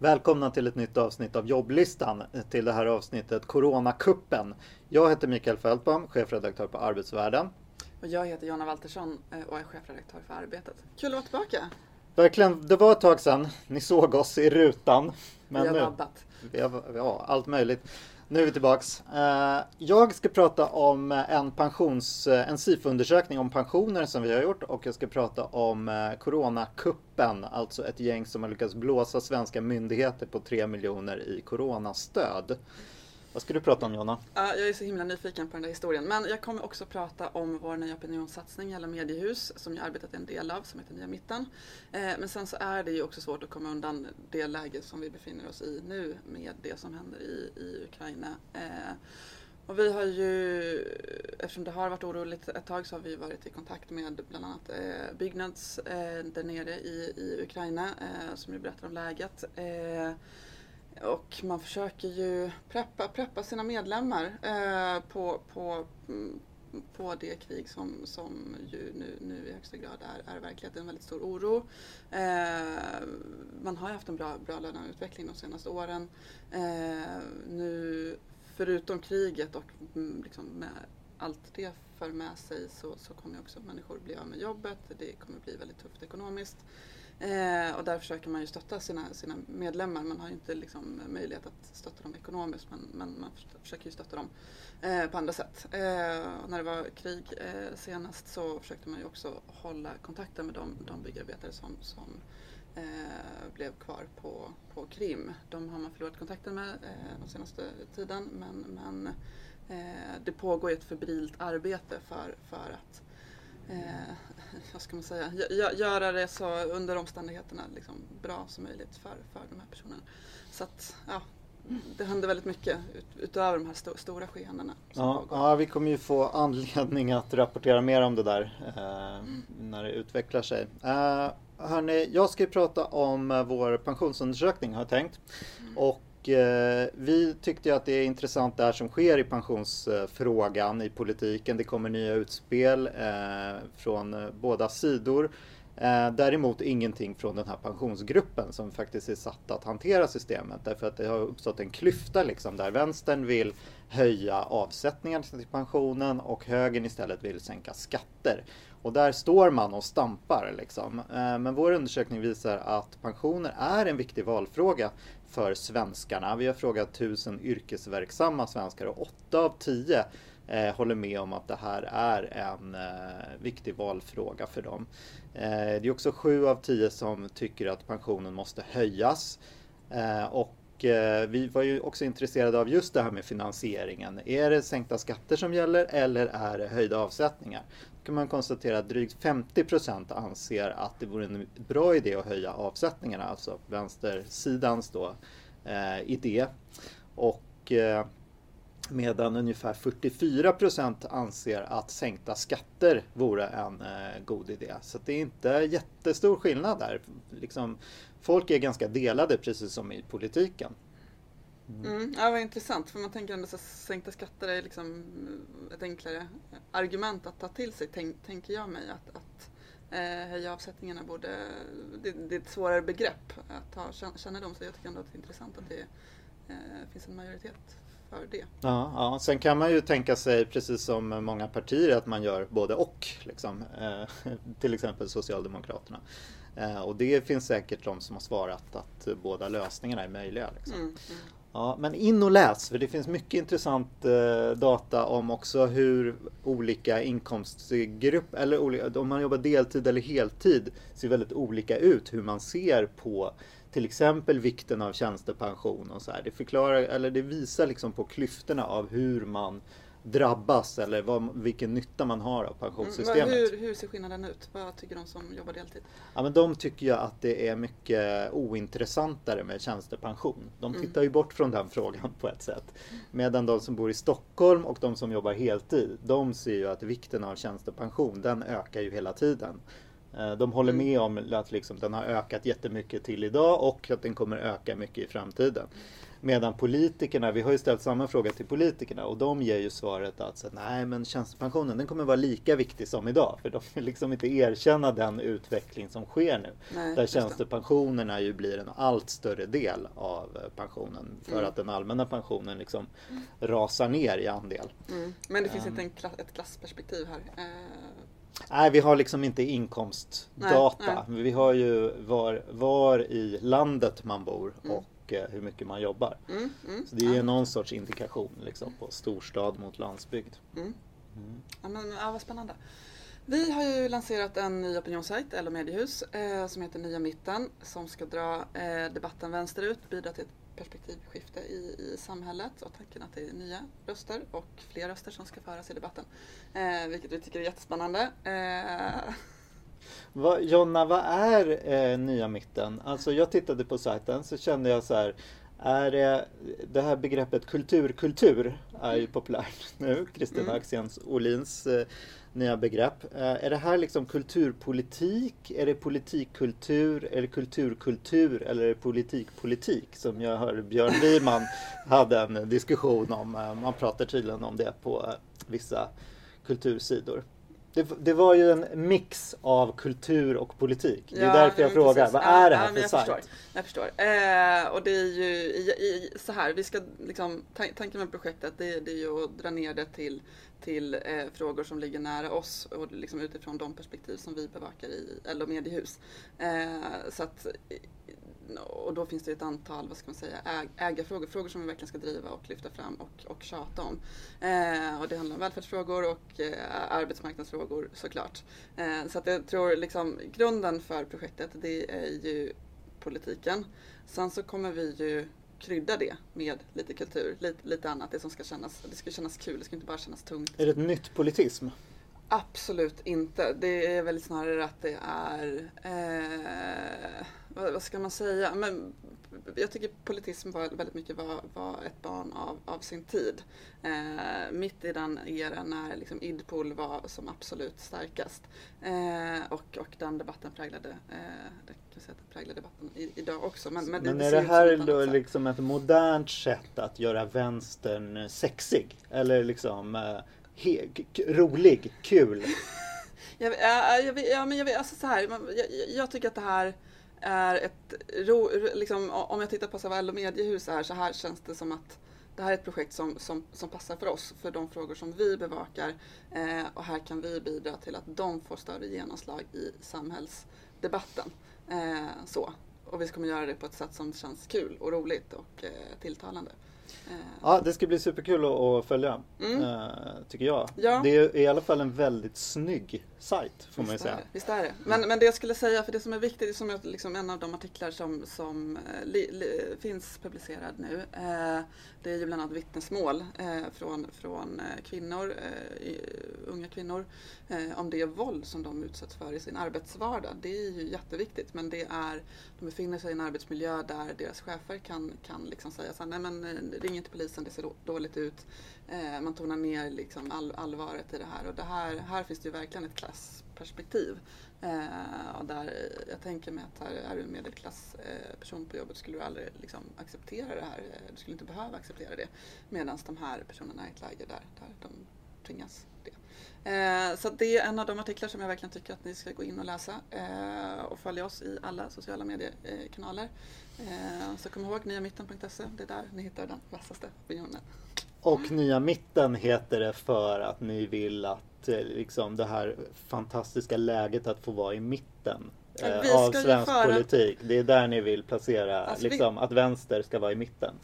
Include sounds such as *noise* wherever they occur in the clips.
Välkomna till ett nytt avsnitt av jobblistan. Till det här avsnittet Coronakuppen. Jag heter Mikael Fältbom, chefredaktör på Arbetsvärlden. Och jag heter Jonna Waltersson eh, och är chefredaktör för Arbetet. Kul att vara tillbaka! Verkligen, det var ett tag sedan ni såg oss i rutan. Men vi har nu, vabbat. Vi har, ja, allt möjligt. Nu är vi tillbaks. Eh, jag ska prata om en pensions, eh, en SIFO-undersökning om pensioner som vi har gjort och jag ska prata om eh, Coronakuppen, alltså ett gäng som har lyckats blåsa svenska myndigheter på 3 miljoner i coronastöd. Vad ska du prata om Jonna? Jag är så himla nyfiken på den där historien. Men jag kommer också prata om vår nya opinionssatsning gällande mediehus som jag arbetat en del av som heter Nya Mitten. Eh, men sen så är det ju också svårt att komma undan det läge som vi befinner oss i nu med det som händer i, i Ukraina. Eh, och vi har ju, eftersom det har varit oroligt ett tag så har vi varit i kontakt med bland annat eh, Byggnads eh, där nere i, i Ukraina eh, som ju berättar om läget. Eh, och man försöker ju preppa, preppa sina medlemmar eh, på, på, mm, på det krig som, som ju nu, nu i högsta grad är, är verkligheten. En väldigt stor oro. Eh, man har ju haft en bra, bra löneutveckling de senaste åren. Eh, nu, förutom kriget och mm, liksom med allt det för med sig så, så kommer också människor bli av med jobbet. Det kommer bli väldigt tufft ekonomiskt. Eh, och där försöker man ju stötta sina, sina medlemmar. Man har ju inte liksom möjlighet att stötta dem ekonomiskt men, men man försöker ju stötta dem eh, på andra sätt. Eh, när det var krig eh, senast så försökte man ju också hålla kontakten med de, de byggarbetare som, som eh, blev kvar på, på Krim. De har man förlorat kontakten med eh, den senaste tiden men, men eh, det pågår ett febrilt arbete för, för att eh, *laughs* vad ska man säga, göra det så under omständigheterna liksom bra som möjligt för, för de här personerna. Så att, ja, det händer väldigt mycket ut, utöver de här sto stora skeendena. Ja, ja, vi kommer ju få anledning att rapportera mer om det där eh, mm. när det utvecklar sig. Eh, hörni, jag ska ju prata om eh, vår pensionsundersökning har jag tänkt. Mm. Och Eh, vi tyckte att det är intressant det här som sker i pensionsfrågan i politiken. Det kommer nya utspel eh, från eh, båda sidor. Eh, däremot ingenting från den här pensionsgruppen som faktiskt är satt att hantera systemet. Därför att det har uppstått en klyfta liksom där vänstern vill höja avsättningarna till pensionen och högern istället vill sänka skatter. Och där står man och stampar liksom. Men vår undersökning visar att pensioner är en viktig valfråga för svenskarna. Vi har frågat tusen yrkesverksamma svenskar och åtta av tio eh, håller med om att det här är en eh, viktig valfråga för dem. Eh, det är också sju av tio som tycker att pensionen måste höjas. Eh, och eh, vi var ju också intresserade av just det här med finansieringen. Är det sänkta skatter som gäller eller är det höjda avsättningar? Kan man konstatera att drygt 50 procent anser att det vore en bra idé att höja avsättningarna, alltså vänstersidans då, eh, idé. Och eh, medan ungefär 44 procent anser att sänkta skatter vore en eh, god idé. Så det är inte jättestor skillnad där. Liksom, folk är ganska delade precis som i politiken. Mm. mm. ja, vad intressant. För man tänker ändå att sänkta skatter är liksom ett enklare argument att ta till sig, tänk, tänker jag mig. Att, att eh, höja avsättningarna borde... Det, det, är ett svårare begrepp att ha kännedom. Så jag tycker ändå att det är intressant att det eh, finns en majoritet för det. Ja, ja, sen kan man ju tänka sig, precis som många partier, att man gör både och. Liksom. Eh, *laughs* till exempel Socialdemokraterna. Eh, och det finns säkert de som har svarat att båda lösningarna är möjliga. Liksom. Mm, mm. Ja, men in och läs, för det finns mycket intressant eh, data om också hur olika inkomstgrupp, eller olika, om man jobbar deltid eller heltid, ser väldigt olika ut hur man ser på till exempel vikten av tjänstepension och så här. Det förklarar, eller det visar liksom på klyftorna av hur man drabbas eller vad, vilken nytta man har av pensionssystemet. Mm, hur, hur, ser skillnaden ut? Vad tycker de som jobbar deltid? Ja, men de tycker ju att det är mycket ointressantare med tjänstepension. De mm. tittar ju bort från den frågan på ett sätt. Medan de som bor i Stockholm och de som jobbar heltid, de ser ju att vikten av tjänstepension, den ökar ju hela tiden. Eh, De håller Mm. med om att liksom den har ökat jättemycket till idag och att den kommer öka mycket i framtiden. Medan politikerna, vi har ju ställt samma fråga till politikerna och de ger ju svaret att så, nej men tjänstepensionen den kommer vara lika viktig som idag. För de vill liksom inte erkänna den utveckling som sker nu. Nej, Där tjänstepensionerna ju blir en allt större del av eh, pensionen. För Mm. att den allmänna pensionen liksom rasar ner i andel. Mm. Men det finns Ehm. inte en kla- ett klassperspektiv här. Eh, Nej, vi har liksom inte inkomstdata. Nej, Vi har ju var, var i landet man bor Mm. och eh, hur mycket man jobbar. mm, mm, Så det är ja, någon sorts indikation liksom, på storstad mot landsbygd. mm. Mm. Ja, men, ja, vad spännande. Vi har ju lanserat en ny opinionssajt, LO Mediehus, eh, som heter Nya Mitten som ska dra eh, debatten vänsterut, bidra till ett perspektivskifte i, i samhället och tanken att det är nya röster och fler röster som ska föras i debatten. Eh, vilket vi tycker är jättespännande. Eh, Va, Jonna, vad är eh, Nya Mitten? Alltså jag tittade på sajten så kände jag så här är det, det här begreppet kulturkultur är ju populärt *laughs* nu, Kristina Mm. Axén Olins eh, nya begrepp. Eh, är det här liksom kulturpolitik? Är det politikkultur? Är det kulturkultur? Eller är det politikpolitik? Som jag hörde Björn Wiman *laughs* hade en diskussion om. Eh, man pratar tydligen om det på vissa kultursidor. Det, det var ju en mix av kultur och politik. Det är Ja, därför jag frågar, precis. vad Ja, är det ja, här men för jag sajt? Förstår, jag förstår. Eh, och det är ju i, i, så här, vi ska liksom, tan- tanken med projektet det, det är ju att dra ner det till, till eh, frågor som ligger nära oss och liksom utifrån de perspektiv som vi bevakar i LO Mediehus. Eh, så att, och då finns det ett antal, vad ska man säga, äg, ägarfrågor, frågor som vi verkligen ska driva och lyfta fram och, och tjata om. Eh, och det handlar om välfärdsfrågor och eh, arbetsmarknadsfrågor såklart. Eh, så att jag tror liksom grunden för projektet det är ju politiken. Sen så kommer vi ju krydda det med lite kultur, lite, lite annat, det som ska kännas, det ska kännas kul, det ska inte bara kännas tungt. Är det ett nytt politism? Absolut inte. Det är väl snarare att det är, eh, vad, vad ska man säga, men jag tycker politism var väldigt mycket var, var ett barn av, av sin tid. Eh, mitt i den eran när liksom Idpol var som absolut starkast. Eh, och, och den debatten präglade, eh, kan säga att den präglar debatten i, idag också. Men, men, Men det är det här då liksom ett modernt sätt att göra vänstern sexig? Eller liksom eh, rolig, kul? *laughs* Jag, ja, jag, ja, men jag, vet, alltså så här, jag, jag- tycker att det här är ett... Ro, liksom, om jag tittar på så här Mediehus så här känns det som att det här är ett projekt som, som, som passar för oss, för de frågor som vi bevakar. Eh, och här kan vi bidra till att de får större genomslag i samhällsdebatten. Eh, så. Och vi kommer göra det på ett sätt som känns kul och roligt och eh, tilltalande. Eh, Ja, det ska bli superkul att, följa, Mm. eh, tycker jag. Ja. Det är i alla fall en väldigt snygg sajt, får man ju är säga. det, Visst är det. Men, men det jag skulle säga, för det som är viktigt, som är liksom en av de artiklar som, som eh, li, li, finns publicerad nu, eh, det är ju bland annat vittnesmål eh, från, från kvinnor, eh, unga kvinnor, om det våld som de utsätts för i sin arbetsvardag. Det är ju jätteviktigt, men det är, de befinner sig i en arbetsmiljö där deras chefer kan, kan liksom säga så här, nej men ringer till polisen, det ser då- dåligt ut. Eh, man tonar ner liksom all, allvaret i det här och det här, här finns det ju verkligen ett klassperspektiv. Eh, och där, jag tänker mig att här är du en medelklassperson eh, på jobbet skulle du aldrig liksom, acceptera det här. Eh, du skulle inte behöva acceptera det. Medan de här personerna är i ett läge där, där de tvingas det. Eh, så det är en av de artiklar som jag verkligen tycker att ni ska gå in och läsa eh, och följa oss i alla sociala mediekanaler. Eh, så kom ihåg niamitten.se, det är där ni hittar den vassaste opinionen. Och Nya Mitten heter det för att ni vill att liksom, det här fantastiska läget att få vara i mitten eh, vi av svensk föra- politik. Det är där ni vill placera, Alltså, vi- liksom, att vänster ska vara i mitten.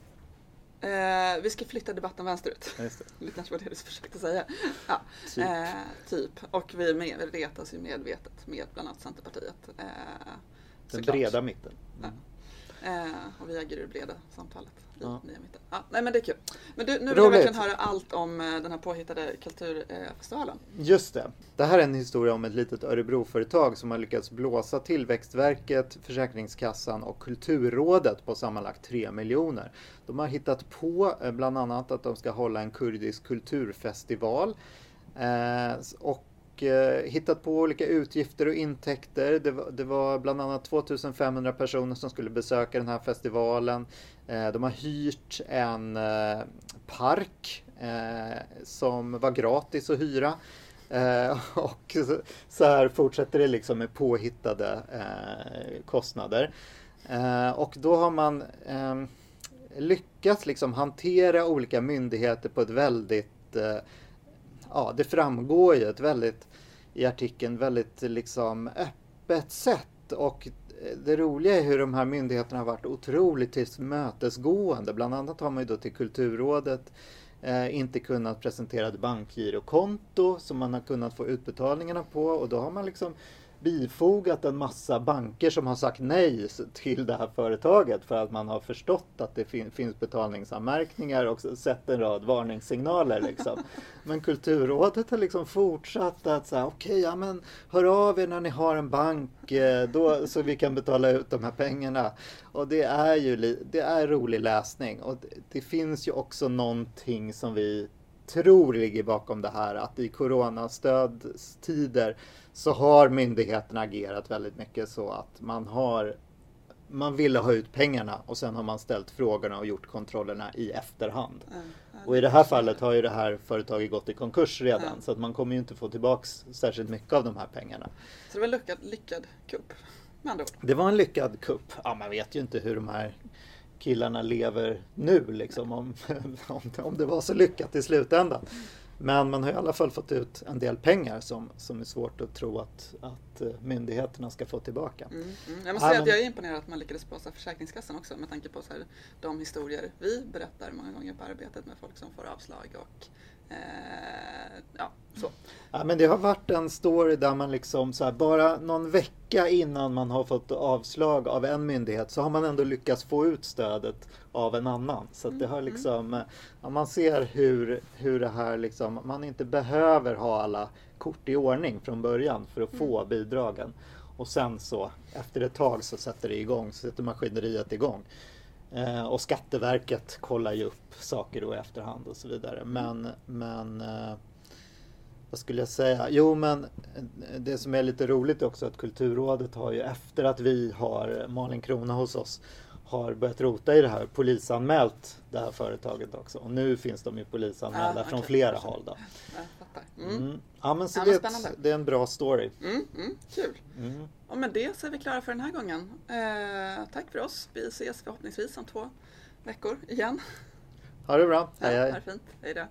Eh, vi ska flytta debatten vänsterut. Just det. Det kanske var det du försökte säga. Ja, Typ. eh, typ. Och vi med, retas ju medvetet med bland annat Centerpartiet. Eh, Den såklart. breda mitten. Ja. Eh, och vi äger ur breda samtalet i Ja. nya mitten. Ja, nej men det är kul. Men du, nu vill jag Roligt. verkligen höra allt om eh, den här påhittade kulturfestivalen. Just det. Det här är en historia om ett litet Örebroföretag som har lyckats blåsa Tillväxtverket, Försäkringskassan och Kulturrådet på sammanlagt 3 miljoner. De har hittat på eh, bland annat att de ska hålla en kurdisk kulturfestival. Eh, och och eh, hittat på olika utgifter och intäkter. Det var, det var bland annat 2500 personer som skulle besöka den här festivalen. Eh, de har hyrt en eh, park som var gratis att hyra. *laughs* Och så här fortsätter det liksom med påhittade kostnader. och då har man lyckats liksom hantera olika myndigheter på ett väldigt, ja det framgår ju ett väldigt, i artikeln, väldigt liksom öppet sätt. Och eh, det roliga är hur de här myndigheterna har varit otroligt tillmötesgående. Bland annat har man ju då till Kulturrådet eh, inte kunnat presentera ett bankgirokonto som man har kunnat få utbetalningarna på och då har man liksom bifogat en massa banker som har sagt nej till det här företaget för att man har förstått att det fin finns betalningsanmärkningar och sett en rad varningssignaler. Liksom. *laughs* Men Kulturrådet har liksom fortsatt att säga okej, okay, ja men hör av er när ni har en bank eh, då, *laughs* så vi kan betala ut de här pengarna. Och det är ju det är rolig läsning och det, det finns ju också någonting som vi tror ligger bakom det här att i coronastödstider så har myndigheterna agerat väldigt mycket så att man har man ville ha ut pengarna och sen har man ställt frågorna och gjort kontrollerna i efterhand. Mm, och i det här fallet har ju det här företaget gått i konkurs redan mm. så att man kommer ju inte få tillbaks särskilt mycket av de här pengarna. Så det var en lyckad, lyckad kupp med andra ord? Det var en lyckad kupp. Ja, man vet ju inte hur de här killarna lever nu liksom *laughs* om, om, det var så lyckat i slutändan. Men man har i alla fall fått ut en del pengar som, som är svårt att tro att, att eh, myndigheterna ska få tillbaka. Mm, mm. Jag måste säga att jag är imponerad att man lyckades blåsa Försäkringskassan också med tanke på så här, de historier vi berättar många gånger på arbetet med folk som får avslag och ja, så. Ja, men det har varit en story där man liksom så här, bara någon vecka innan man har fått avslag av en myndighet så har man ändå lyckats få ut stödet av en annan. Så det har mm, liksom, mm. ja, man ser hur, hur det här liksom, man inte behöver ha alla kort i ordning från början för att få mm. bidragen. Och sen så efter ett tag så sätter det igång, så sätter maskineriet igång. Eh, och Skatteverket kollar ju upp saker då i efterhand och så vidare. Men, men eh, vad skulle jag säga? Jo, men eh, det som är lite roligt också att Kulturrådet har ju efter att vi har Malin Krona hos oss har börjat rota i det här polisanmält det här företaget också. Och nu finns de ju polisanmälda ja, från flera håll. Då. Mm. Mm. Ja, men så ja, det, är det är en bra story. Mm, mm, kul. Mm. Och med det så är vi klara för den här gången. Eh, tack för oss. Vi ses förhoppningsvis om två veckor igen. Ha det bra. Hej, hej. Ha det fint. Hej då.